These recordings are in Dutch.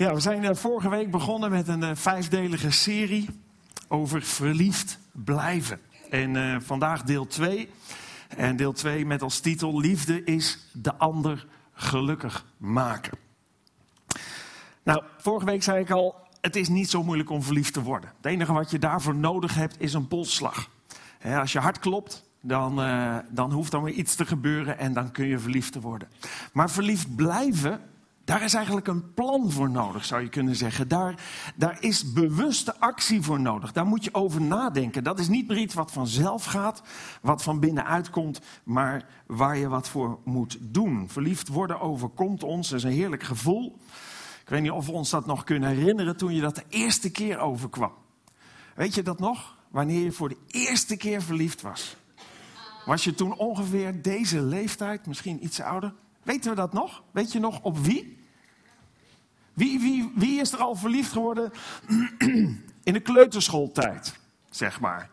Ja, we zijn eh, vorige week begonnen met een uh, vijfdelige serie over verliefd blijven. En uh, vandaag deel 2. En deel 2 met als titel Liefde is de ander gelukkig maken. Nou, vorige week zei ik al, het is niet zo moeilijk om verliefd te worden. Het enige wat je daarvoor nodig hebt is een polsslag. als je hart klopt, dan, dan hoeft dan weer iets te gebeuren en dan kun je verliefd te worden. Maar verliefd blijven, daar is eigenlijk een plan voor nodig, zou je kunnen zeggen. Daar, daar is bewuste actie voor nodig. Daar moet je over nadenken. Dat is niet meer iets wat vanzelf gaat, wat van binnenuit komt, maar waar je wat voor moet doen. Verliefd worden overkomt ons, dat is een heerlijk gevoel. Ik weet niet of we ons dat nog kunnen herinneren toen je dat de eerste keer overkwam. Weet je dat nog? Wanneer je voor de eerste keer verliefd was. Was je toen ongeveer deze leeftijd, misschien iets ouder? Weten we dat nog? Weet je nog op wie? Wie, wie, wie is er al verliefd geworden in de kleuterschooltijd, zeg maar?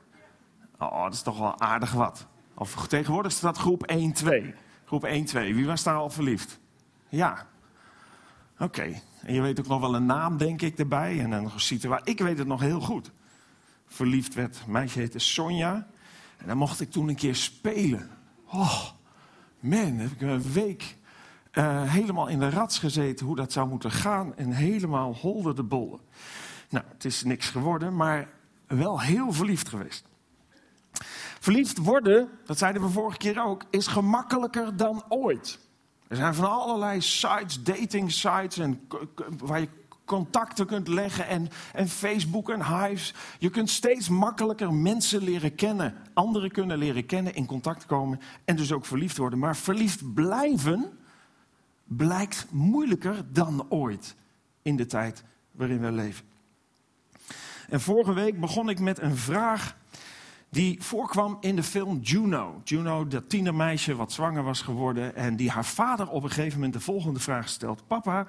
Oh, dat is toch wel aardig wat. Of tegenwoordig staat groep 1-2. Groep 1-2. Wie was daar al verliefd? Ja. Oké. En je weet ook nog wel een naam, denk ik, erbij. En een situatie. Ik weet het nog heel goed. Verliefd werd, meisje heette Sonja. En dan mocht ik toen een keer spelen. Oh, man, heb ik een week uh, helemaal in de rats gezeten hoe dat zou moeten gaan. En helemaal holde de bollen. Nou, het is niks geworden, maar wel heel verliefd geweest. Verliefd worden, dat zeiden we vorige keer ook, is gemakkelijker dan ooit. Er zijn van allerlei sites, dating sites, en, waar je contacten kunt leggen en, en Facebook en Hives. Je kunt steeds makkelijker mensen leren kennen, anderen kunnen leren kennen, in contact komen en dus ook verliefd worden. Maar verliefd blijven, blijkt moeilijker dan ooit in de tijd waarin we leven. En vorige week begon ik met een vraag die voorkwam in de film Juno. Juno, dat tienermeisje wat zwanger was geworden en die haar vader op een gegeven moment de volgende vraag stelt. Papa,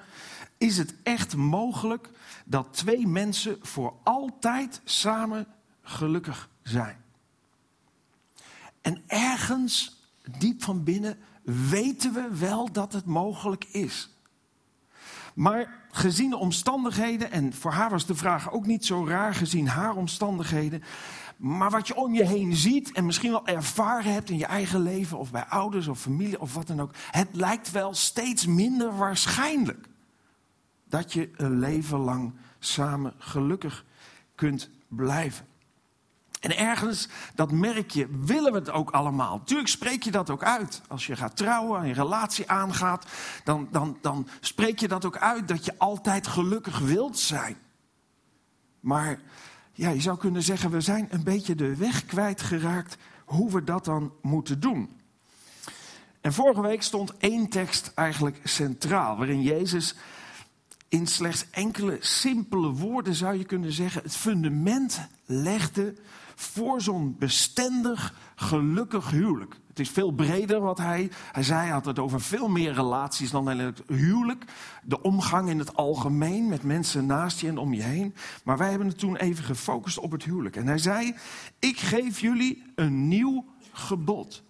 is het echt mogelijk dat twee mensen voor altijd samen gelukkig zijn? En ergens diep van binnen weten we wel dat het mogelijk is. Maar gezien de omstandigheden, en voor haar was de vraag ook niet zo raar gezien haar omstandigheden, maar wat je om je heen ziet en misschien wel ervaren hebt in je eigen leven of bij ouders of familie of wat dan ook, het lijkt wel steeds minder waarschijnlijk dat je een leven lang samen gelukkig kunt blijven. En ergens, dat merk je, willen we het ook allemaal. Tuurlijk spreek je dat ook uit. Als je gaat trouwen, een relatie aangaat, dan, dan, dan spreek je dat ook uit dat je altijd gelukkig wilt zijn. Maar ja, je zou kunnen zeggen, we zijn een beetje de weg kwijtgeraakt hoe we dat dan moeten doen. En vorige week stond één tekst eigenlijk centraal, waarin Jezus in slechts enkele simpele woorden, zou je kunnen zeggen, het fundament legde voor zo'n bestendig, gelukkig huwelijk. Het is veel breder wat hij. Hij zei, hij had het over veel meer relaties dan alleen het huwelijk. De omgang in het algemeen met mensen naast je en om je heen. Maar wij hebben het toen even gefocust op het huwelijk. En hij zei: Ik geef jullie een nieuw gebod.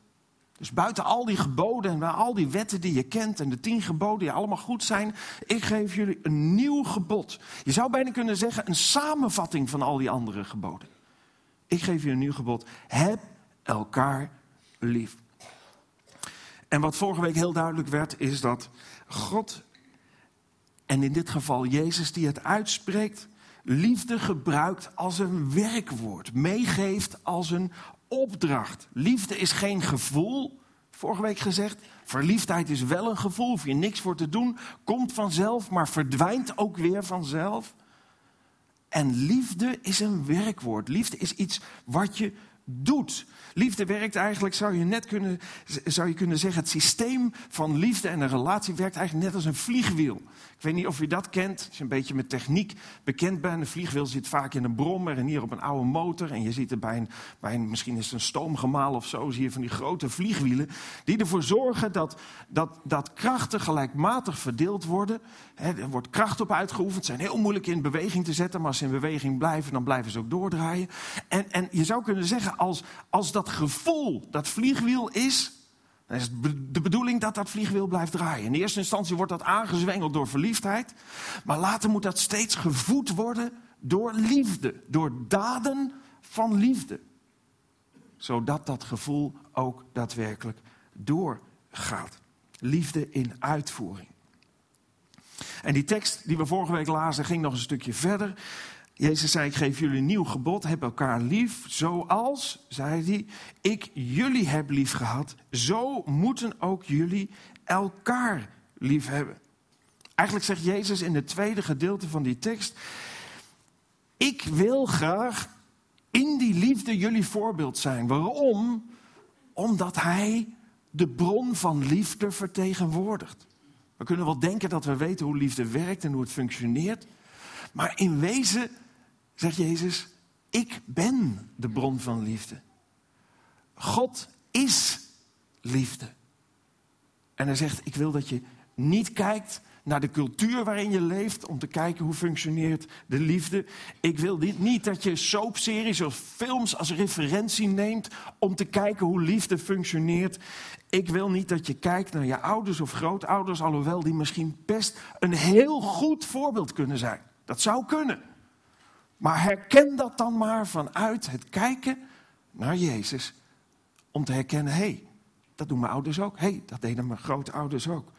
Dus buiten al die geboden en al die wetten die je kent en de tien geboden die allemaal goed zijn, ik geef jullie een nieuw gebod. Je zou bijna kunnen zeggen een samenvatting van al die andere geboden. Ik geef je een nieuw gebod. Heb elkaar lief. En wat vorige week heel duidelijk werd, is dat God, en in dit geval Jezus die het uitspreekt, liefde gebruikt als een werkwoord, meegeeft als een opdracht. Liefde is geen gevoel, vorige week gezegd. Verliefdheid is wel een gevoel, hoef je niks voor te doen, komt vanzelf, maar verdwijnt ook weer vanzelf. En liefde is een werkwoord. Liefde is iets wat je doet. Liefde werkt eigenlijk, zou je net kunnen, zou je kunnen zeggen, het systeem van liefde en een relatie werkt eigenlijk net als een vliegwiel. Ik weet niet of je dat kent, als je een beetje met techniek bekend bent. Een vliegwiel zit vaak in een brommer en hier op een oude motor. En je ziet er bij een, bij een misschien is het een stoomgemaal of zo, zie je van die grote vliegwielen. Die ervoor zorgen dat, dat, dat krachten gelijkmatig verdeeld worden. er wordt kracht op uitgeoefend, zijn heel moeilijk in beweging te zetten. Maar als ze in beweging blijven, dan blijven ze ook doordraaien. En, en je zou kunnen zeggen, als, als dat gevoel, dat vliegwiel is, Dan is het de bedoeling dat dat vliegwiel blijft draaien. In eerste instantie wordt dat aangezwengeld door verliefdheid. Maar later moet dat steeds gevoed worden door liefde. Door daden van liefde. Zodat dat gevoel ook daadwerkelijk doorgaat. Liefde in uitvoering. En die tekst die we vorige week lazen ging nog een stukje verder. Jezus zei, ik geef jullie een nieuw gebod, heb elkaar lief, zoals, zei hij, ik jullie heb lief gehad, zo moeten ook jullie elkaar lief hebben. Eigenlijk zegt Jezus in het tweede gedeelte van die tekst, ik wil graag in die liefde jullie voorbeeld zijn. Waarom? Omdat Hij de bron van liefde vertegenwoordigt. We kunnen wel denken dat we weten hoe liefde werkt en hoe het functioneert. Maar in wezen zegt Jezus, ik ben de bron van liefde. God is liefde. En hij zegt, ik wil dat je niet kijkt naar de cultuur waarin je leeft om te kijken hoe functioneert de liefde. Ik wil niet dat je soapseries of films als referentie neemt om te kijken hoe liefde functioneert. Ik wil niet dat je kijkt naar je ouders of grootouders, alhoewel die misschien best een heel goed voorbeeld kunnen zijn. Dat zou kunnen. Maar herken dat dan maar vanuit het kijken naar Jezus. Om te herkennen, hé, hey, dat doen mijn ouders ook. Hé, hey, dat deden mijn grootouders ook.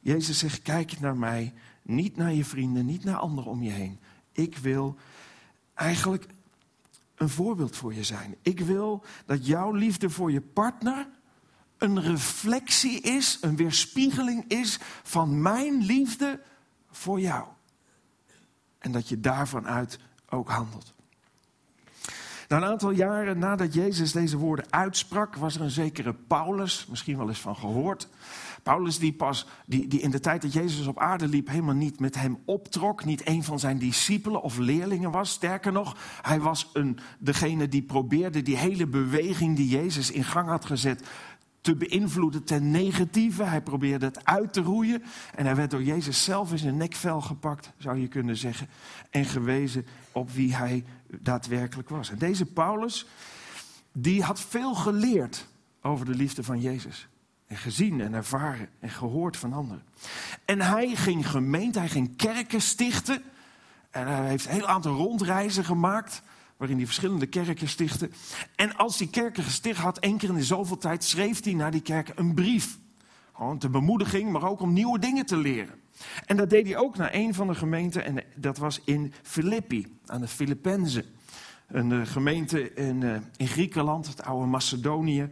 Jezus zegt, kijk naar mij, niet naar je vrienden, niet naar anderen om je heen. Ik wil eigenlijk een voorbeeld voor je zijn. Ik wil dat jouw liefde voor je partner een reflectie is, een weerspiegeling is van mijn liefde voor jou. En dat je daarvan uit ook handelt. Na een aantal jaren nadat Jezus deze woorden uitsprak, was er een zekere Paulus, misschien wel eens van gehoord. Paulus die pas, die, die in de tijd dat Jezus op aarde liep, helemaal niet met hem optrok, niet een van zijn discipelen of leerlingen was. Sterker nog, hij was een, degene die probeerde die hele beweging die Jezus in gang had gezet, te beïnvloeden ten negatieve. Hij probeerde het uit te roeien. En hij werd door Jezus zelf in zijn nekvel gepakt, zou je kunnen zeggen. En gewezen op wie hij daadwerkelijk was. En deze Paulus, die had veel geleerd over de liefde van Jezus. En gezien en ervaren en gehoord van anderen. En hij ging gemeente, hij ging kerken stichten. En hij heeft een heel aantal rondreizen gemaakt waarin hij verschillende kerken stichtte. En als die kerken gesticht had, één keer in de zoveel tijd, schreef hij naar die kerken een brief. Gewoon ter bemoediging, maar ook om nieuwe dingen te leren. En dat deed hij ook naar een van de gemeenten, en dat was in Filippi, aan de Filippenzen. Een eh, gemeente in, uh, in Griekenland, het oude Macedonië.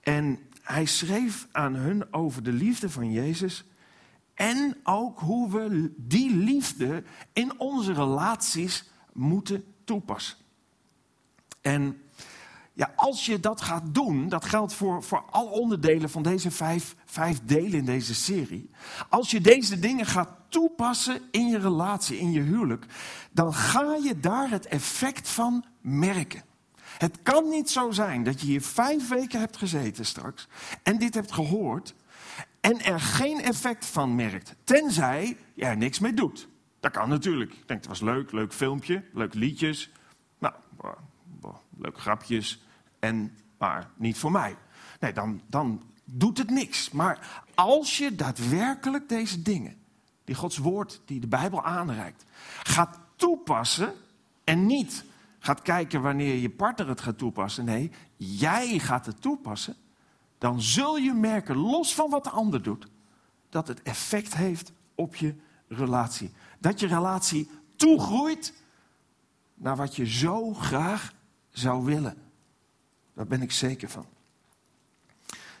En hij schreef aan hun over de liefde van Jezus. En ook hoe we die liefde in onze relaties moeten toepassen. En ja, als je dat gaat doen, dat geldt voor, voor alle onderdelen van deze vijf, vijf delen in deze serie. Als je deze dingen gaat toepassen in je relatie, in je huwelijk, dan ga je daar het effect van merken. Het kan niet zo zijn dat je hier vijf weken hebt gezeten straks en dit hebt gehoord en er geen effect van merkt, tenzij je er niks mee doet. Dat kan natuurlijk. Ik denk, het was leuk, leuk filmpje, leuke liedjes. Nou, leuke grapjes, en, maar niet voor mij. Nee, dan, dan doet het niks. Maar als je daadwerkelijk deze dingen, die Gods woord, die de Bijbel aanreikt, gaat toepassen en niet gaat kijken wanneer je partner het gaat toepassen. Nee, jij gaat het toepassen. Dan zul je merken, los van wat de ander doet, dat het effect heeft op je relatie. Dat je relatie toegroeit naar wat je zo graag zou willen. Daar ben ik zeker van.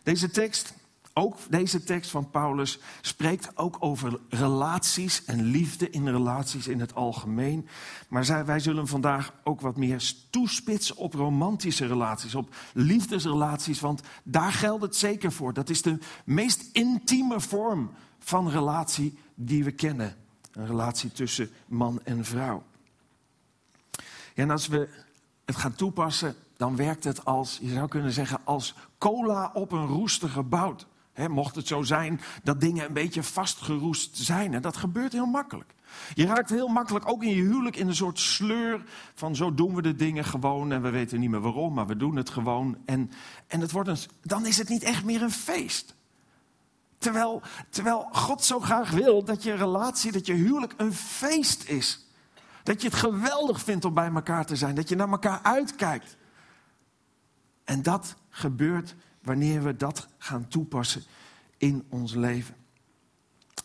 Deze tekst, ook deze tekst van Paulus, spreekt ook over relaties en liefde in relaties in het algemeen. Maar wij zullen vandaag ook wat meer toespitsen op romantische relaties, op liefdesrelaties, want daar geldt het zeker voor. Dat is de meest intieme vorm van relatie die we kennen. Een relatie tussen man en vrouw. En als we het gaan toepassen, dan werkt het als, je zou kunnen zeggen, als cola op een roestige bout. mocht het zo zijn dat dingen een beetje vastgeroest zijn. En dat gebeurt heel makkelijk. Je raakt heel makkelijk ook in je huwelijk in een soort sleur van zo doen we de dingen gewoon en we weten niet meer waarom, maar we doen het gewoon. En, en het wordt dan is het niet echt meer een feest. Terwijl, terwijl God zo graag wil dat je relatie, dat je huwelijk een feest is. Dat je het geweldig vindt om bij elkaar te zijn, dat je naar elkaar uitkijkt. En dat gebeurt wanneer we dat gaan toepassen in ons leven.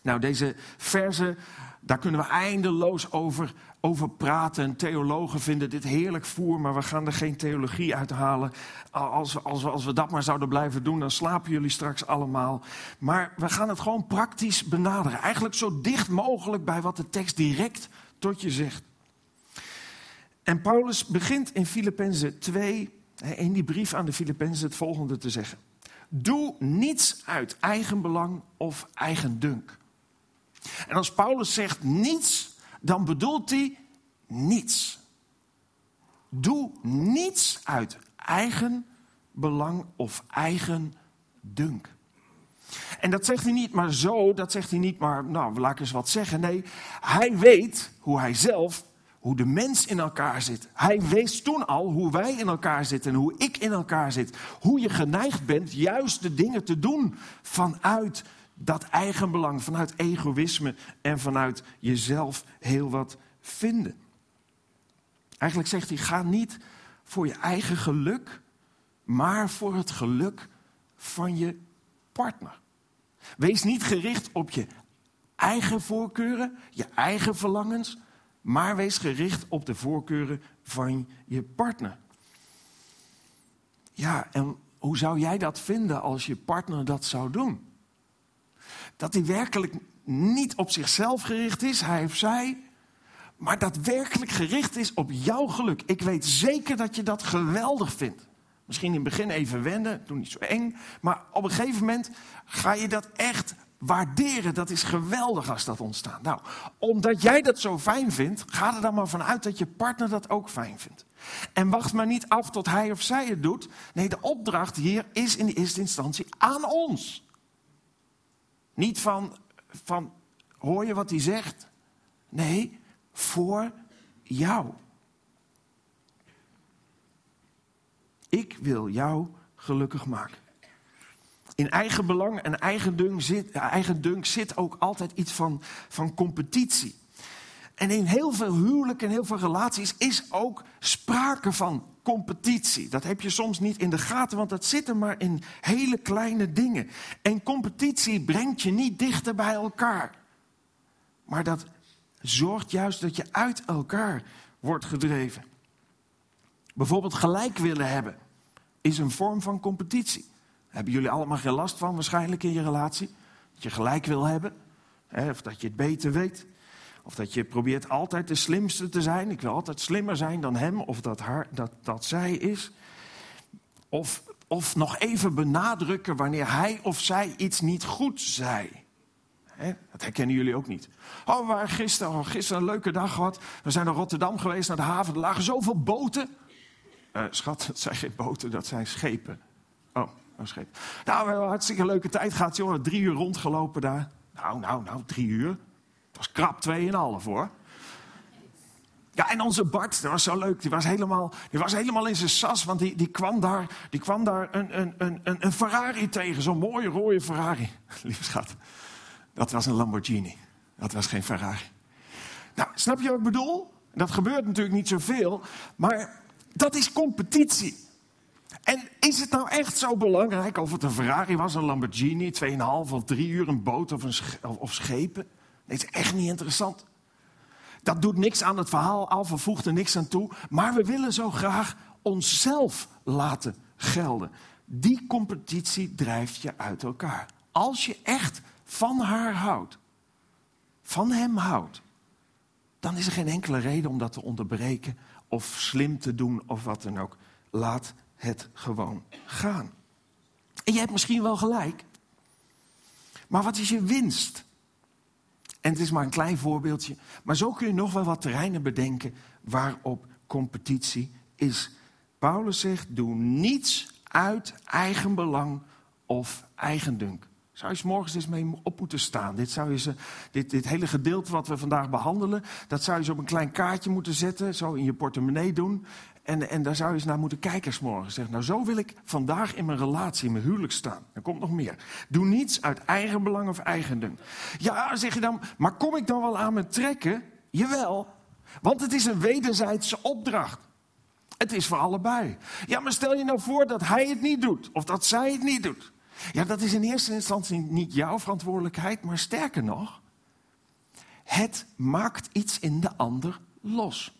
Nou, deze verse, daar kunnen we eindeloos over, over praten. Theologen vinden dit heerlijk voer, maar we gaan er geen theologie uit halen. Als we, als, we, als we dat maar zouden blijven doen, dan slapen jullie straks allemaal. Maar we gaan het gewoon praktisch benaderen. Eigenlijk zo dicht mogelijk bij wat de tekst direct tot je zegt. En Paulus begint in Filippenzen 2 in die brief aan de Filippenzen het volgende te zeggen. Doe niets uit eigen belang of eigen dunk. En als Paulus zegt niets, dan bedoelt hij niets. Doe niets uit eigen belang of eigen dunk. En dat zegt hij niet maar zo, dat zegt hij niet maar, nou, laat ik eens wat zeggen. Nee, hij weet hoe hij zelf hoe de mens in elkaar zit. Hij wees toen al hoe wij in elkaar zitten en hoe ik in elkaar zit. Hoe je geneigd bent juist de dingen te doen vanuit dat eigenbelang, vanuit egoïsme en vanuit jezelf heel wat vinden. Eigenlijk zegt hij: ga niet voor je eigen geluk, maar voor het geluk van je partner. Wees niet gericht op je eigen voorkeuren, je eigen verlangens, maar wees gericht op de voorkeuren van je partner. Ja, en hoe zou jij dat vinden als je partner dat zou doen? Dat hij werkelijk niet op zichzelf gericht is, hij of zij, maar dat werkelijk gericht is op jouw geluk. Ik weet zeker dat je dat geweldig vindt. Misschien in het begin even wennen, doe niet zo eng, maar op een gegeven moment ga je dat echt waarderen. Dat is geweldig als dat ontstaat. Nou, omdat jij dat zo fijn vindt, ga er dan maar vanuit dat je partner dat ook fijn vindt. En wacht maar niet af tot hij of zij het doet. Nee, de opdracht hier is in de eerste instantie aan ons. Niet van, van hoor je wat hij zegt? Nee, voor jou. Ik wil jou gelukkig maken in eigen belang en eigendunk zit, zit ook altijd iets van, van competitie. En in heel veel huwelijken en heel veel relaties is ook sprake van competitie. Dat heb je soms niet in de gaten, want dat zit er maar in hele kleine dingen. En competitie brengt je niet dichter bij elkaar. Maar dat zorgt juist dat je uit elkaar wordt gedreven. Bijvoorbeeld gelijk willen hebben is een vorm van competitie. Hebben jullie allemaal geen last van waarschijnlijk in je relatie? Dat je gelijk wil hebben, hè, of dat je het beter weet. Of dat je probeert altijd de slimste te zijn. Ik wil altijd slimmer zijn dan hem of dat, haar, dat, dat zij is. Of, of nog even benadrukken wanneer hij of zij iets niet goed zei. dat herkennen jullie ook niet. Oh, waren gisteren, oh, gisteren een leuke dag gehad. We zijn naar Rotterdam geweest, naar de haven. Er lagen zoveel boten. Uh, schat, dat zijn geen boten, dat zijn schepen. Oh, Oh, nou, we hebben een hartstikke leuke tijd gehad, jongen. Drie uur rondgelopen daar. Nou, nou, nou, drie uur. Het was krap tweeënhalf hoor. Ja, en onze Bart, dat was zo leuk. Die was helemaal, die was helemaal in zijn sas, want die, die kwam daar, die kwam daar een, een, een, een Ferrari tegen. Zo'n mooie rode Ferrari. Lieve schat, dat was een Lamborghini. Dat was geen Ferrari. Nou, snap je wat ik bedoel? Dat gebeurt natuurlijk niet zoveel, maar dat is competitie. En is het nou echt zo belangrijk of het een Ferrari was, een Lamborghini, 2,5 of 3 uur een boot of, een of schepen? Nee, het is echt niet interessant. Dat doet niks aan het verhaal af, voegt er niks aan toe. Maar we willen zo graag onszelf laten gelden. Die competitie drijft je uit elkaar. Als je echt van haar houdt, van hem houdt, dan is er geen enkele reden om dat te onderbreken of slim te doen of wat dan ook. Laat het gewoon gaan. En je hebt misschien wel gelijk. Maar wat is je winst? En het is maar een klein voorbeeldje. Maar zo kun je nog wel wat terreinen bedenken waarop competitie is. Paulus zegt: doe niets uit eigen belang of eigendunk. Zou je s morgens eens mee op moeten staan? Dit, zou je ze, dit, dit hele gedeelte wat we vandaag behandelen, dat zou je ze op een klein kaartje moeten zetten, zo in je portemonnee doen. En, en daar zou je eens naar moeten kijken morgen. Zeg, nou zo wil ik vandaag in mijn relatie, in mijn huwelijk staan. Er komt nog meer. Doe niets uit eigen belang of eigendom. Ja, zeg je dan, maar kom ik dan wel aan mijn trekken? Jawel, want het is een wederzijdse opdracht. Het is voor allebei. Ja, maar stel je nou voor dat hij het niet doet, of dat zij het niet doet. Ja, dat is in eerste instantie niet jouw verantwoordelijkheid, maar sterker nog, het maakt iets in de ander los.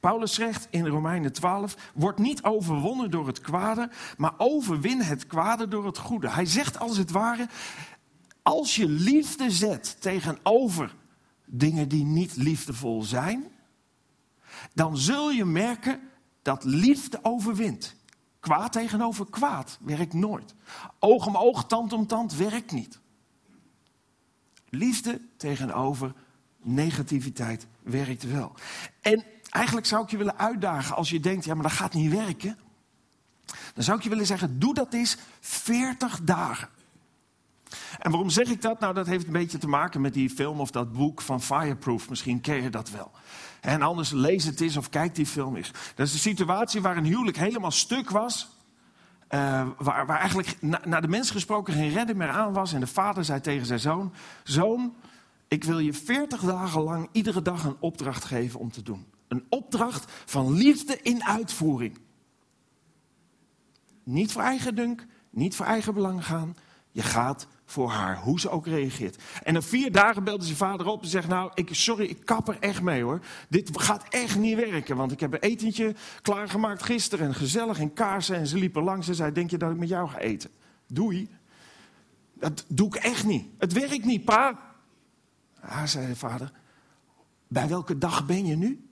Paulus zegt in Romeinen 12: Word niet overwonnen door het kwade, maar overwin het kwade door het goede. Hij zegt als het ware: Als je liefde zet tegenover dingen die niet liefdevol zijn, dan zul je merken dat liefde overwint. Kwaad tegenover kwaad werkt nooit. Oog om oog, tand om tand werkt niet. Liefde tegenover negativiteit werkt wel. En eigenlijk zou ik je willen uitdagen als je denkt, ja maar dat gaat niet werken. Dan zou ik je willen zeggen, doe dat eens 40 dagen. En waarom zeg ik dat? Nou, dat heeft een beetje te maken met die film of dat boek van Fireproof. Misschien ken je dat wel. En anders lees het eens of kijk die film eens. Dat is een situatie waar een huwelijk helemaal stuk was. Uh, waar, waar, eigenlijk naar de mens gesproken geen redder meer aan was. En de vader zei tegen zijn zoon: Zoon, ik wil je 40 dagen lang iedere dag een opdracht geven om te doen. Een opdracht van liefde in uitvoering. Niet voor eigen dunk, niet voor eigen belang gaan. Je gaat voor haar, hoe ze ook reageert. En na vier dagen belde zijn vader op en zegt: Nou, ik, sorry, ik kap er echt mee hoor. Dit gaat echt niet werken, want ik heb een etentje klaargemaakt gisteren en gezellig en kaarsen. En ze liepen langs en zei: Denk je dat ik met jou ga eten? Doei. Dat doe ik echt niet. Het werkt niet, pa. Ja, zei de vader. Bij welke dag ben je nu?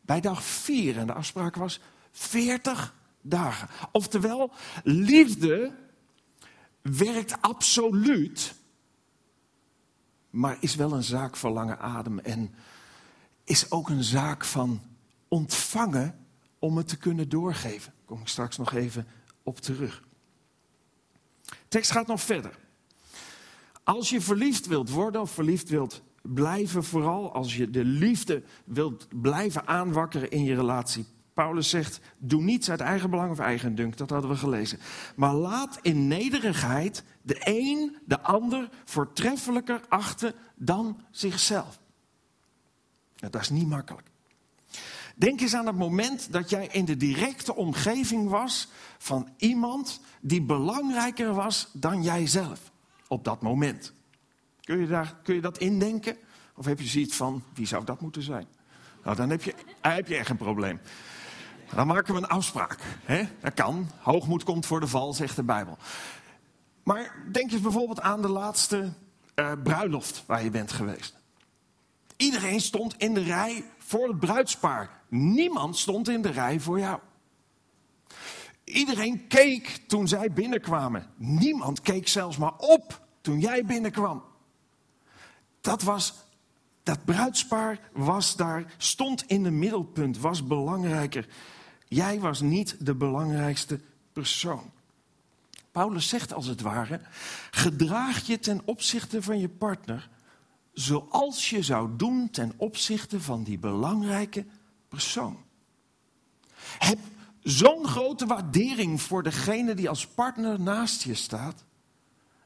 Bij dag vier. En de afspraak was 40 dagen. Oftewel, liefde werkt absoluut, maar is wel een zaak van lange adem en is ook een zaak van ontvangen om het te kunnen doorgeven. Daar kom ik straks nog even op terug. De tekst gaat nog verder. Als je verliefd wilt worden of verliefd wilt blijven, vooral als je de liefde wilt blijven aanwakkeren in je relatie, Paulus zegt: Doe niets uit eigen belang of eigendunk. Dat hadden we gelezen. Maar laat in nederigheid de een de ander voortreffelijker achten dan zichzelf. dat is niet makkelijk. Denk eens aan het moment dat jij in de directe omgeving was van iemand die belangrijker was dan jijzelf. Op dat moment. Kun je, daar, kun je dat indenken? Of heb je zoiets van: wie zou dat moeten zijn? Nou, dan heb je, heb je echt een probleem. Dan maken we een afspraak. Hè? Dat kan. Hoogmoed komt voor de val, zegt de Bijbel. Maar denk eens bijvoorbeeld aan de laatste uh, bruiloft waar je bent geweest. Iedereen stond in de rij voor het bruidspaar. Niemand stond in de rij voor jou. Iedereen keek toen zij binnenkwamen. Niemand keek zelfs maar op toen jij binnenkwam. Dat was dat bruidspaar was daar, stond in het middelpunt, was belangrijker Jij was niet de belangrijkste persoon. Paulus zegt als het ware: gedraag je ten opzichte van je partner zoals je zou doen ten opzichte van die belangrijke persoon. Heb zo'n grote waardering voor degene die als partner naast je staat,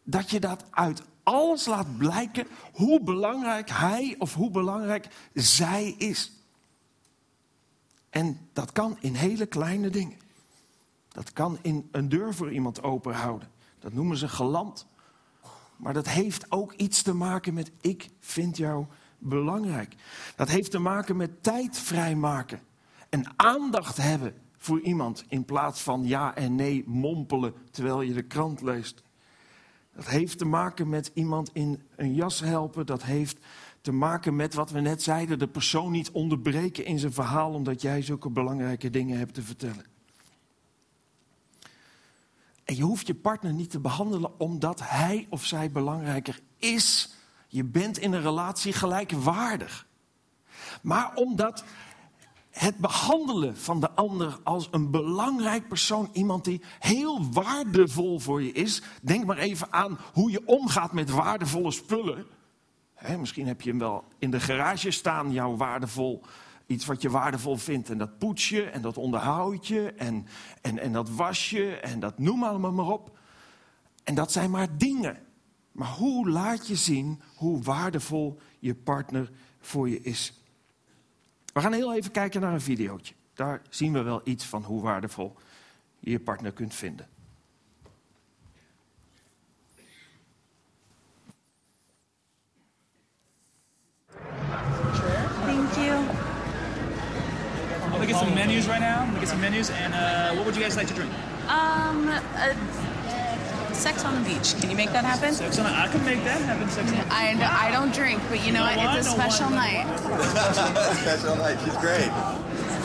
dat je dat uit alles laat blijken hoe belangrijk hij of hoe belangrijk zij is. En dat kan in hele kleine dingen. Dat kan in een deur voor iemand open houden. Dat noemen ze geland. Maar dat heeft ook iets te maken met ik vind jou belangrijk. Dat heeft te maken met tijd vrijmaken. En aandacht hebben voor iemand in plaats van ja en nee mompelen terwijl je de krant leest. Dat heeft te maken met iemand in een jas helpen. Dat heeft te maken met wat we net zeiden: de persoon niet onderbreken in zijn verhaal omdat jij zulke belangrijke dingen hebt te vertellen. En je hoeft je partner niet te behandelen omdat hij of zij belangrijker is. Je bent in een relatie gelijkwaardig. Maar omdat het behandelen van de ander als een belangrijk persoon, iemand die heel waardevol voor je is. Denk maar even aan hoe je omgaat met waardevolle spullen. Misschien heb je hem wel in de garage staan, jouw waardevol, iets wat je waardevol vindt. En dat poets je en dat onderhoud je en, en, en dat was je en dat noem allemaal maar op. En dat zijn maar dingen. Maar hoe laat je zien hoe waardevol je partner voor je is? We gaan heel even kijken naar een videootje. Daar zien we wel iets van hoe waardevol je je partner kunt vinden. Menus, and uh, what would you guys like to drink? Um, uh, sex on the beach. Can you make that happen? Sex on. I can make that happen. Sex on. the I, I don't drink, but you know No what? It's a no special wine, no night. Special night. She's great.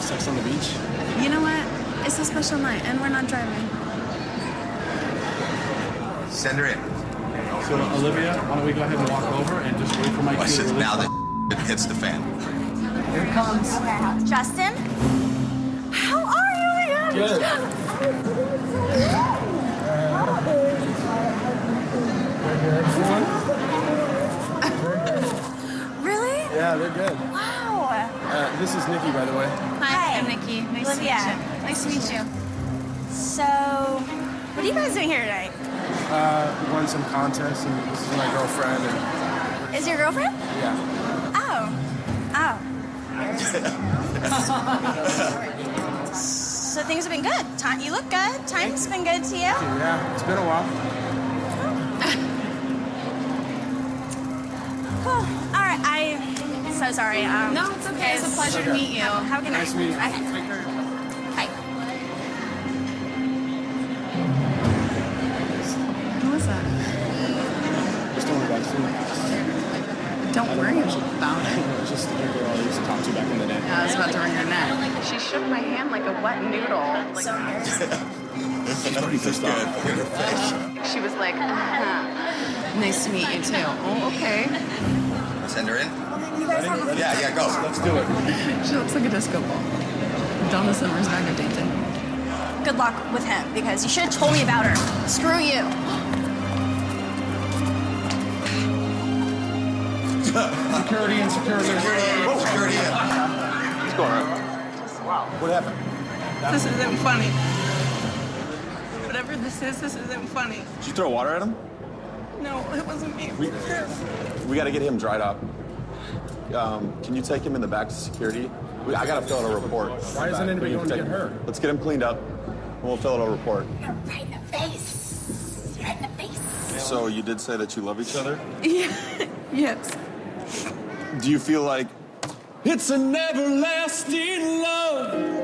Sex on the beach. You know what? It's a special night, and we're not driving. Send her in. So Olivia, why don't we go ahead and walk over and just wait for my Watch cue to Now the- that hits the fan. Here it comes. Justin? How are you? My God. Really? Yeah, they're good. Wow. Uh, this is Nikki, by the way. Hi. I'm Nikki. Nice Olivia. to meet you. Nice to meet you. So, what are you guys doing here tonight? Uh, we won some contests, and this is my girlfriend. And Is your girlfriend? yeah, Oh. Oh. so things have been good. Time, you look good. Time's been good to you. yeah, it's been a while. Cool. All right. I'm so sorry. Um, No, it's okay. It's a pleasure to meet you. Have a good night. Nice to meet you. Bye. Take care. Bye. Who is that? Just only got two. Don't worry about it. It was the girl I used to talk to back in the day. I was about to wring her neck. She shook my hand like a wet noodle. Like, She's pretty pissed off. she was like, uh-huh. nice to meet you too. Oh, okay. Send her in. Yeah, yeah, go. Let's do it. She looks like a disco ball. Donna Summer's back at dating. Good luck with him because you should have told me about her. Screw you. Security and security. Oh, security in. What's going on? Wow. What happened? This isn't funny. Whatever this is, this isn't funny. Did you throw water at him? No, it wasn't me. We, we got to get him dried up. Um, can you take him in the back to security? We, I got to fill out a report. Why isn't anybody We going to get him- her? Let's get him cleaned up. and We'll fill out a report. Right in the face. Right in the face. So you did say that you love each other. Yes. Do you feel like it's an everlasting love?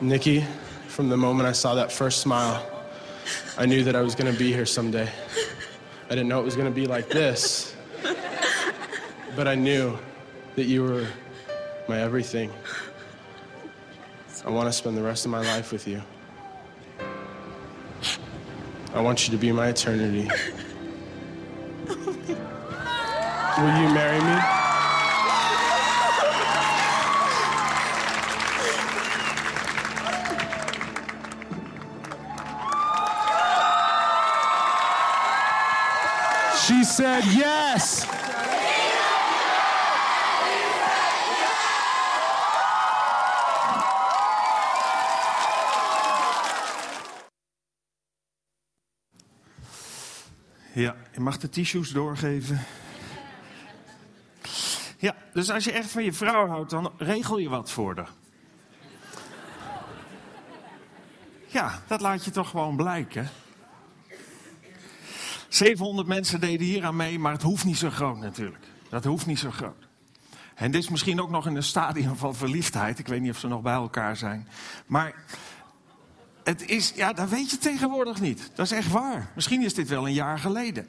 Nikki, from the moment I saw that first smile, I knew that I was going to be here someday. I didn't know it was going to be like this, but I knew that you were my everything. I want to spend the rest of my life with you. I want you to be my eternity. Will you marry me? Said yes. Ja, je mag de tissues doorgeven. Ja, dus als je echt van je vrouw houdt, dan regel je wat voor haar. Ja, dat laat je toch gewoon blijken. 700 mensen deden hier aan mee, maar het hoeft niet zo groot natuurlijk. Dat hoeft niet zo groot. En dit is misschien ook nog in een stadium van verliefdheid. Ik weet niet of ze nog bij elkaar zijn. Maar het is, ja, dat weet je tegenwoordig niet. Dat is echt waar. Misschien is dit wel een jaar geleden.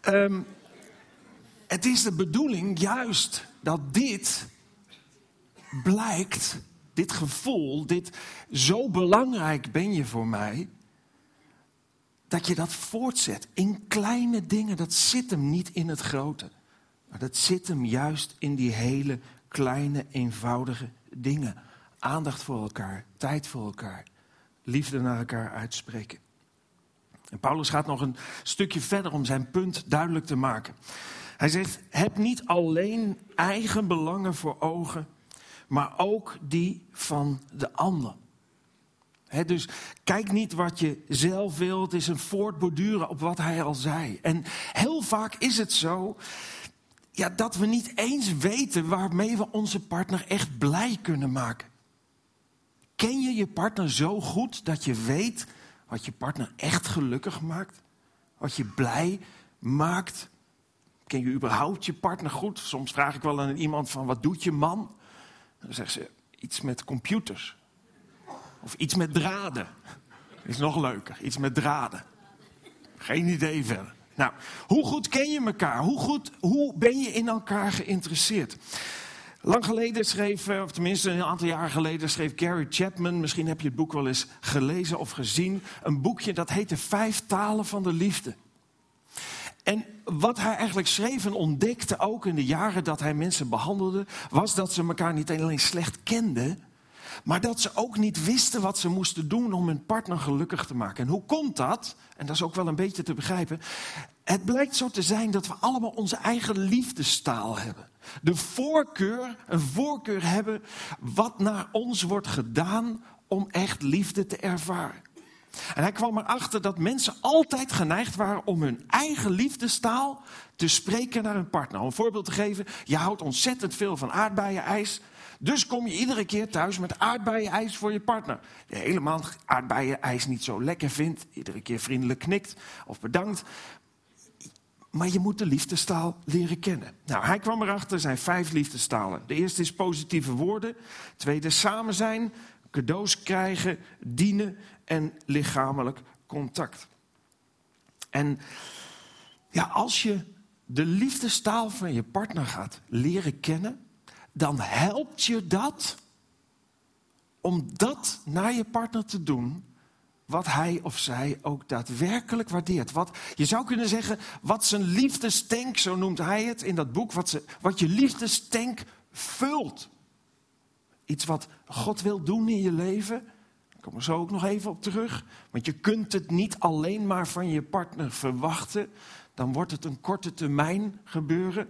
Ehm, het is de bedoeling juist dat dit blijkt, dit gevoel, dit zo belangrijk ben je voor mij, dat je dat voortzet in kleine dingen. Dat zit hem niet in het grote, maar dat zit hem juist in die hele kleine, eenvoudige dingen. Aandacht voor elkaar, tijd voor elkaar, liefde naar elkaar uitspreken. En Paulus gaat nog een stukje verder om zijn punt duidelijk te maken. Hij zegt: heb niet alleen eigen belangen voor ogen, maar ook die van de ander. Dus kijk niet wat je zelf wilt, het is een voortborduren op wat hij al zei. En heel vaak is het zo ja, dat we niet eens weten waarmee we onze partner echt blij kunnen maken. Ken je je partner zo goed dat je weet wat je partner echt gelukkig maakt? Wat je blij maakt? Ken je überhaupt je partner goed? Soms vraag ik wel aan iemand van wat doet je man? Dan zegt ze iets met computers. Of iets met draden. Is nog leuker, iets met draden. Geen idee verder. Nou, hoe goed ken je elkaar? Hoe, goed, hoe ben je in elkaar geïnteresseerd? Lang geleden schreef, of tenminste een aantal jaar geleden, schreef Gary Chapman, misschien heb je het boek wel eens gelezen of gezien, een boekje dat heette Vijf talen van de liefde. En wat hij eigenlijk schreef en ontdekte ook in de jaren dat hij mensen behandelde, was dat ze elkaar niet alleen slecht kenden, maar dat ze ook niet wisten wat ze moesten doen om hun partner gelukkig te maken. En hoe komt dat? En dat is ook wel een beetje te begrijpen. Het blijkt zo te zijn dat we allemaal onze eigen liefdestaal hebben. De voorkeur, een voorkeur hebben wat naar ons wordt gedaan om echt liefde te ervaren. En hij kwam erachter dat mensen altijd geneigd waren om hun eigen liefdestaal te spreken naar hun partner. Om een voorbeeld te geven, je houdt ontzettend veel van aardbeienijs. Dus kom je iedere keer thuis met aardbeienijs voor je partner. Die helemaal aardbeienijs niet zo lekker vindt. Iedere keer vriendelijk knikt of bedankt. Maar je moet de liefdestaal leren kennen. Nou, hij kwam erachter, er zijn vijf liefdestalen. De eerste is positieve woorden. Tweede, samen zijn, cadeaus krijgen, dienen en lichamelijk contact. En ja, als je de liefdestaal van je partner gaat leren kennen, dan helpt je dat om dat naar je partner te doen wat hij of zij ook daadwerkelijk waardeert. Wat, je zou kunnen zeggen, wat zijn liefdestank, zo noemt hij het in dat boek, wat, ze, wat je liefdestank vult. Iets wat God wil doen in je leven. Ik kom er zo ook nog even op terug. Want je kunt het niet alleen maar van je partner verwachten. Dan wordt het een korte termijn gebeuren.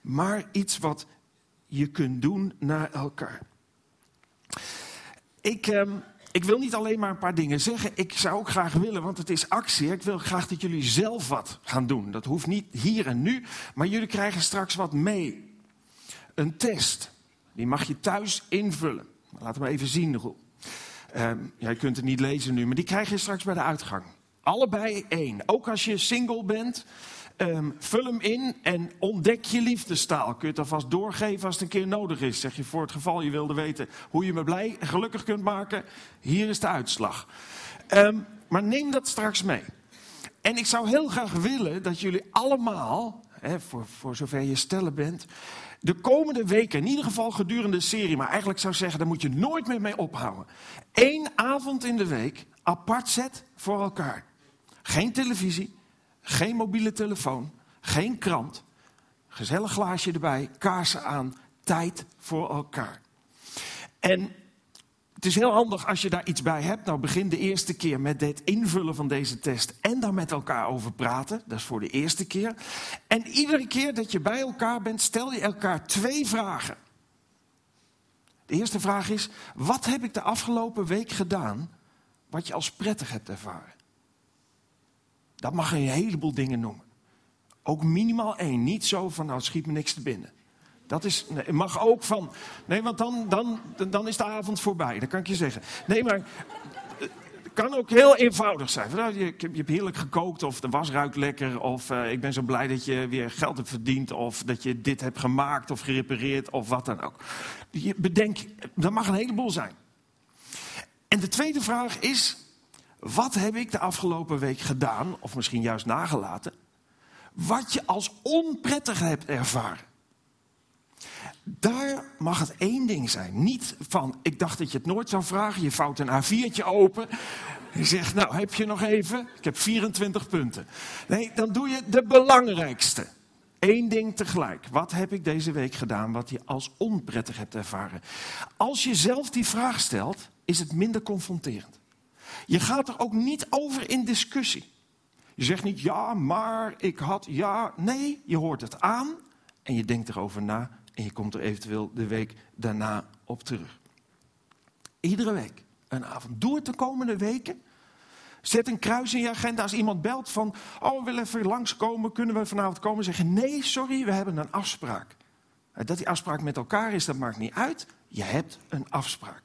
Maar iets wat je kunt doen naar elkaar. Ik, eh, ik wil niet alleen maar een paar dingen zeggen. Ik zou ook graag willen, want het is actie. Ik wil graag dat jullie zelf wat gaan doen. Dat hoeft niet hier en nu, maar jullie krijgen straks wat mee. Een test. Die mag je thuis invullen. Laten we even zien, Roel. Uh, jij kunt het niet lezen nu, maar die krijg je straks bij de uitgang. Allebei één. Ook als je single bent Ehm, vul hem in en ontdek je liefdestaal. Kun je het alvast doorgeven als het een keer nodig is. Zeg je voor het geval je wilde weten hoe je me blij en gelukkig kunt maken. Hier is de uitslag. Ehm, maar neem dat straks mee. En ik zou heel graag willen dat jullie allemaal, hè, voor, voor zover je stellen bent, de komende weken, in ieder geval gedurende de serie, maar eigenlijk zou ik zeggen, daar moet je nooit meer mee ophouden. Eén avond in de week apart zet voor elkaar. Geen televisie, geen mobiele telefoon, geen krant. Gezellig glaasje erbij, kaarsen aan, tijd voor elkaar. En het is heel handig als je daar iets bij hebt. Nou, begin de eerste keer met het invullen van deze test en daar met elkaar over praten. Dat is voor de eerste keer. En iedere keer dat je bij elkaar bent, stel je elkaar twee vragen. De eerste vraag is: wat heb ik de afgelopen week gedaan wat je als prettig hebt ervaren? Dat mag je een heleboel dingen noemen. Ook minimaal één. Niet zo van, nou, schiet me niks te binnen. Dat is, nee, mag ook van. Nee, want dan, dan, dan is de avond voorbij. Dat kan ik je zeggen. Nee, maar. Het kan ook heel eenvoudig zijn. Je, je hebt heerlijk gekookt, of de was ruikt lekker, of uh, ik ben zo blij dat je weer geld hebt verdiend, of dat je dit hebt gemaakt of gerepareerd, of wat dan ook. Je bedenk, dat mag een heleboel zijn. En de tweede vraag is: wat heb ik de afgelopen week gedaan, of misschien juist nagelaten, wat je als onprettig hebt ervaren? Daar mag het één ding zijn. Niet van, ik dacht dat je het nooit zou vragen. Je vouwt een A4'tje open. Je zegt, nou heb je nog even? Ik heb 24 punten. Nee, dan doe je de belangrijkste. Eén ding tegelijk. Wat heb ik deze week gedaan wat je als onprettig hebt ervaren? Als je zelf die vraag stelt, is het minder confronterend. Je gaat er ook niet over in discussie. Je zegt niet ja, maar ik had ja. Nee, je hoort het aan en je denkt erover na en je komt er eventueel de week daarna op terug. Iedere week een avond. Doe het de komende weken. Zet een kruis in je agenda als iemand belt van... oh, we willen even langskomen, kunnen we vanavond komen? Zeggen, nee, sorry, we hebben een afspraak. Dat die afspraak met elkaar is, dat maakt niet uit. Je hebt een afspraak.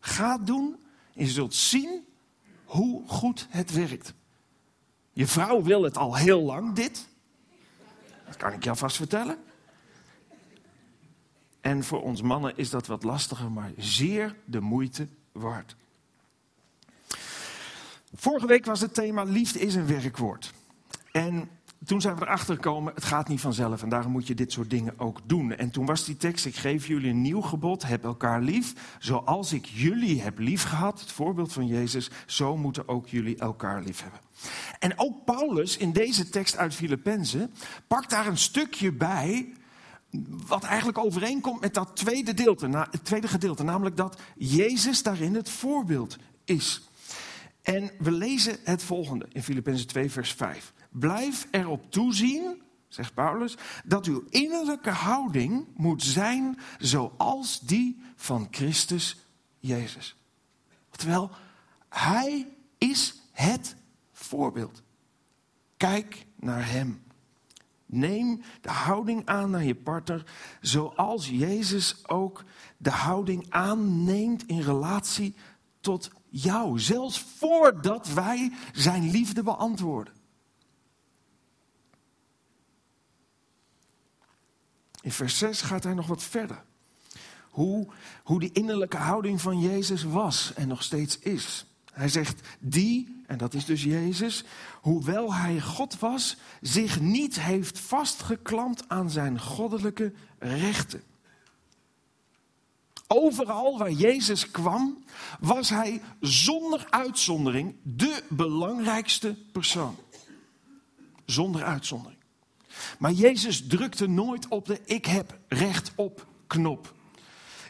Ga het doen en je zult zien hoe goed het werkt. Je vrouw wil het al heel lang, dit. Dat kan ik je alvast vertellen. En voor ons mannen is dat wat lastiger, maar zeer de moeite waard. Vorige week was het thema liefde is een werkwoord. En toen zijn we erachter gekomen, het gaat niet vanzelf en daarom moet je dit soort dingen ook doen. En toen was die tekst, ik geef jullie een nieuw gebod, heb elkaar lief. Zoals ik jullie heb lief gehad, het voorbeeld van Jezus, zo moeten ook jullie elkaar lief hebben. En ook Paulus in deze tekst uit Filippenzen pakt daar een stukje bij wat eigenlijk overeenkomt met dat tweede, het tweede gedeelte, namelijk dat Jezus daarin het voorbeeld is. En we lezen het volgende in Filippenzen 2, vers 5. Blijf erop toezien, zegt Paulus, dat uw innerlijke houding moet zijn zoals die van Christus Jezus. Terwijl Hij is het voorbeeld. Kijk naar Hem. Neem de houding aan naar je partner zoals Jezus ook de houding aanneemt in relatie tot jou. Zelfs voordat wij zijn liefde beantwoorden. In vers 6 gaat hij nog wat verder. Hoe, hoe die innerlijke houding van Jezus was en nog steeds is. Hij zegt, die, en dat is dus Jezus, hoewel hij God was, zich niet heeft vastgeklampt aan zijn goddelijke rechten. Overal waar Jezus kwam, was hij zonder uitzondering de belangrijkste persoon. Zonder uitzondering. Maar Jezus drukte nooit op de ik heb recht op knop.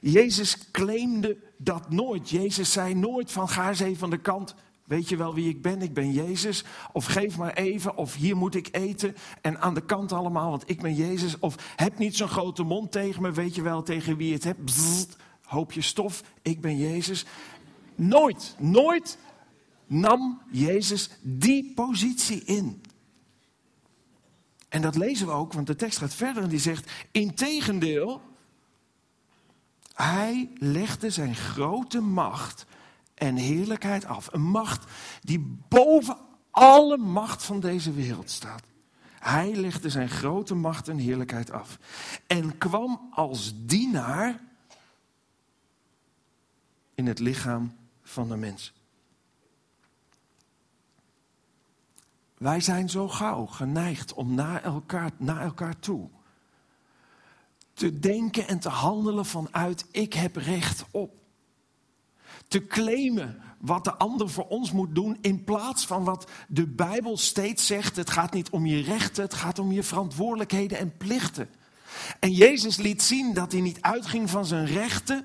Jezus claimde dat nooit. Jezus zei nooit van ga eens even aan de kant. Weet je wel wie ik ben? Ik ben Jezus. Of geef maar even. Of hier moet ik eten. En aan de kant allemaal, want ik ben Jezus. Of heb niet zo'n grote mond tegen me. Weet je wel tegen wie het hebt? Hoopje stof. Ik ben Jezus. Nooit, nooit nam Jezus die positie in. En dat lezen we ook, want de tekst gaat verder en die zegt: Integendeel, hij legde zijn grote macht en heerlijkheid af. Een macht die boven alle macht van deze wereld staat. Hij legde zijn grote macht en heerlijkheid af en kwam als dienaar in het lichaam van de mens. Wij zijn zo gauw geneigd om naar elkaar, naar elkaar toe te denken en te handelen vanuit ik heb recht op. Te claimen wat de ander voor ons moet doen in plaats van wat de Bijbel steeds zegt. Het gaat niet om je rechten, het gaat om je verantwoordelijkheden en plichten. En Jezus liet zien dat hij niet uitging van zijn rechten,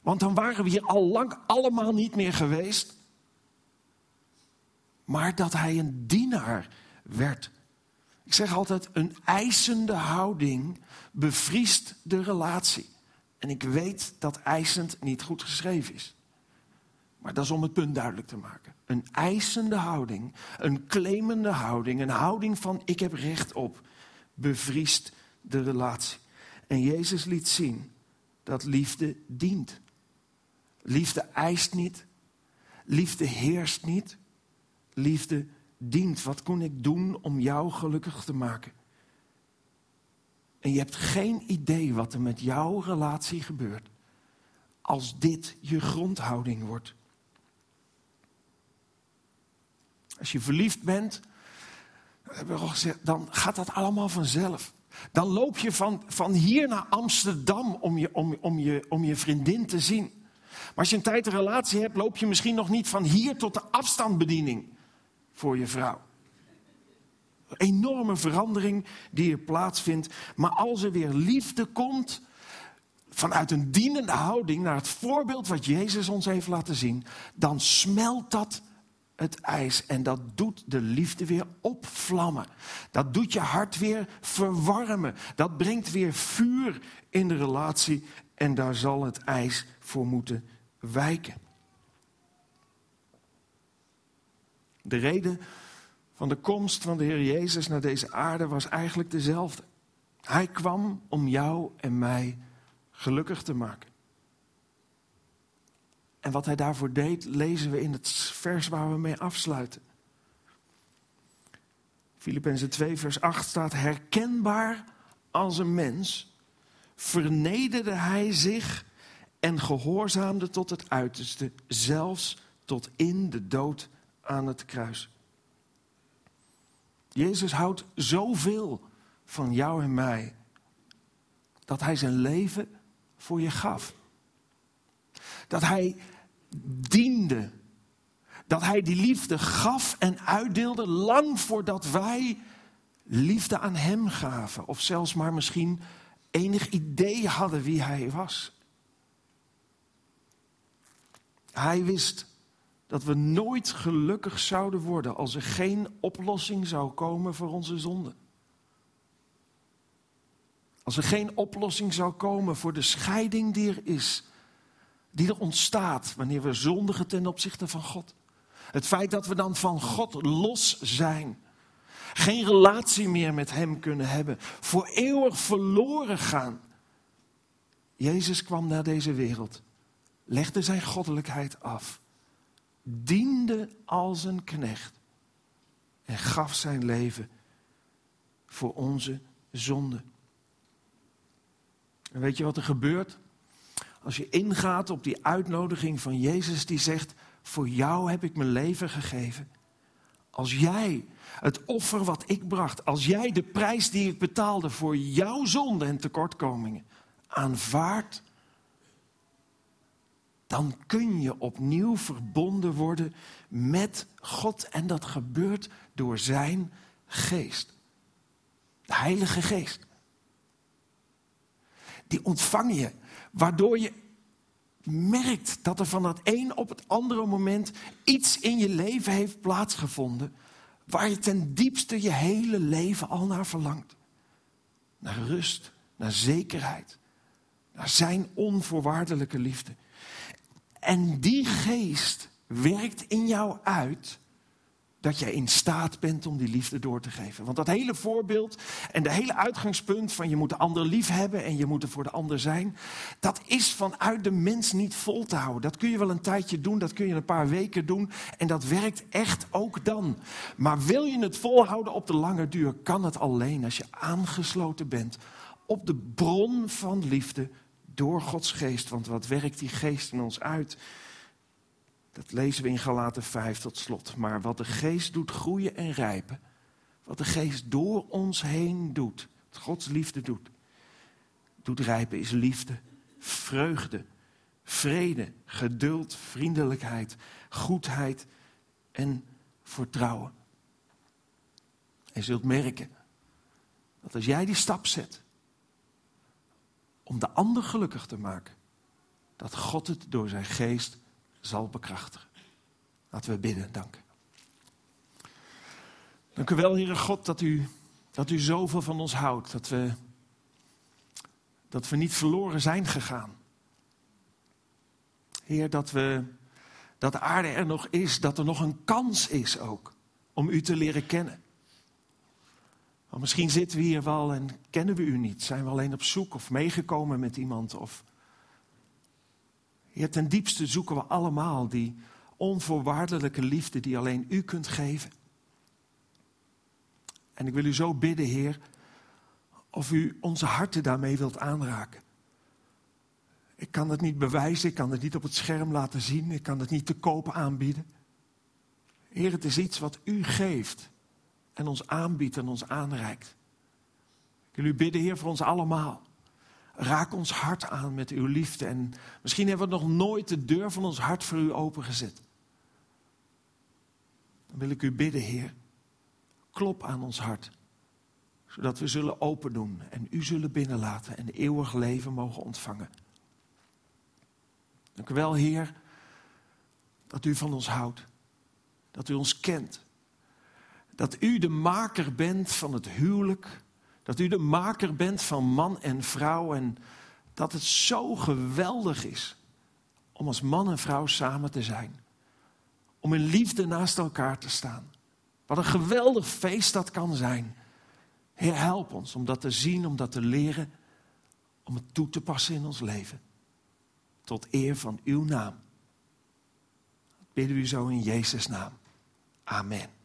want dan waren we hier al lang allemaal niet meer geweest. Maar dat hij een dienaar werd. Ik zeg altijd, een eisende houding bevriest de relatie. En ik weet dat eisend niet goed geschreven is. Maar dat is om het punt duidelijk te maken. Een eisende houding, een claimende houding, een houding van ik heb recht op, bevriest de relatie. En Jezus liet zien dat liefde dient. Liefde eist niet. Liefde heerst niet. Liefde dient. Wat kon ik doen om jou gelukkig te maken? En je hebt geen idee wat er met jouw relatie gebeurt als dit je grondhouding wordt. Als je verliefd bent, dan gaat dat allemaal vanzelf. Dan loop je van, van hier naar Amsterdam om je, om, om, je, om je vriendin te zien. Maar als je een tijd een relatie hebt, loop je misschien nog niet van hier tot de afstandbediening voor je vrouw. Een enorme verandering die er plaatsvindt. Maar als er weer liefde komt, vanuit een dienende houding naar het voorbeeld wat Jezus ons heeft laten zien, dan smelt dat het ijs en dat doet de liefde weer opvlammen. Dat doet je hart weer verwarmen. Dat brengt weer vuur in de relatie en daar zal het ijs voor moeten wijken. De reden van de komst van de Heer Jezus naar deze aarde was eigenlijk dezelfde. Hij kwam om jou en mij gelukkig te maken. En wat hij daarvoor deed, lezen we in het vers waar we mee afsluiten. Filippenzen 2, vers 8 staat: Herkenbaar als een mens, vernederde hij zich en gehoorzaamde tot het uiterste, zelfs tot in de dood aan het kruis. Jezus houdt zoveel van jou en mij dat hij zijn leven voor je gaf. Dat hij diende. Dat hij die liefde gaf en uitdeelde lang voordat wij liefde aan hem gaven. Of zelfs maar misschien enig idee hadden wie hij was. Hij wist dat we nooit gelukkig zouden worden als er geen oplossing zou komen voor onze zonde. Als er geen oplossing zou komen voor de scheiding die er is, die er ontstaat wanneer we zondigen ten opzichte van God. Het feit dat we dan van God los zijn, geen relatie meer met Hem kunnen hebben, voor eeuwig verloren gaan. Jezus kwam naar deze wereld, legde zijn goddelijkheid af diende als een knecht en gaf zijn leven voor onze zonde. En weet je wat er gebeurt? Als je ingaat op die uitnodiging van Jezus die zegt, voor jou heb ik mijn leven gegeven. Als jij het offer wat ik bracht, als jij de prijs die ik betaalde voor jouw zonde en tekortkomingen aanvaardt, dan kun je opnieuw verbonden worden met God. En dat gebeurt door zijn geest. De Heilige Geest. Die ontvang je, waardoor je merkt dat er van het een op het andere moment iets in je leven heeft plaatsgevonden. Waar je ten diepste je hele leven al naar verlangt. Naar rust, naar zekerheid, naar zijn onvoorwaardelijke liefde. En die geest werkt in jou uit dat jij in staat bent om die liefde door te geven. Want dat hele voorbeeld en de hele uitgangspunt van je moet de ander lief hebben en je moet er voor de ander zijn, dat is vanuit de mens niet vol te houden. Dat kun je wel een tijdje doen, dat kun je een paar weken doen en dat werkt echt ook dan. Maar wil je het volhouden op de lange duur, kan het alleen als je aangesloten bent op de bron van liefde door Gods geest. Want wat werkt die geest in ons uit? Dat lezen we in Galaten 5 tot slot. Maar wat de geest doet groeien en rijpen, wat de geest door ons heen doet, wat Gods liefde doet, doet rijpen is liefde, vreugde, vrede, geduld, vriendelijkheid, goedheid en vertrouwen. En zult merken dat als jij die stap zet om de ander gelukkig te maken, dat God het door zijn geest zal bekrachtigen. Laten we bidden, dank. Dank u wel, Heere God, dat u, dat u zoveel van ons houdt. Dat we, dat we niet verloren zijn gegaan. Heer, dat, we, dat de aarde er nog is, dat er nog een kans is ook om u te leren kennen. Want misschien zitten we hier wel en kennen we u niet. Zijn we alleen op zoek of meegekomen met iemand of ten diepste zoeken we allemaal die onvoorwaardelijke liefde die alleen u kunt geven. En ik wil u zo bidden, Heer, of u onze harten daarmee wilt aanraken. Ik kan het niet bewijzen, ik kan het niet op het scherm laten zien, ik kan het niet te koop aanbieden. Heer, het is iets wat u geeft en ons aanbiedt en ons aanreikt. Ik wil u bidden, Heer, voor ons allemaal. Raak ons hart aan met uw liefde. En misschien hebben we nog nooit de deur van ons hart voor u opengezet. Dan wil ik u bidden, Heer. Klop aan ons hart. Zodat we zullen open doen en u zullen binnenlaten en eeuwig leven mogen ontvangen. Dank u wel, Heer, dat u van ons houdt. Dat u ons kent. Dat u de maker bent van het huwelijk dat u de maker bent van man en vrouw en dat het zo geweldig is om als man en vrouw samen te zijn. Om in liefde naast elkaar te staan. Wat een geweldig feest dat kan zijn. Heer, help ons om dat te zien, om dat te leren, om het toe te passen in ons leven. Tot eer van uw naam. bidden we zo in Jezus' naam. Amen.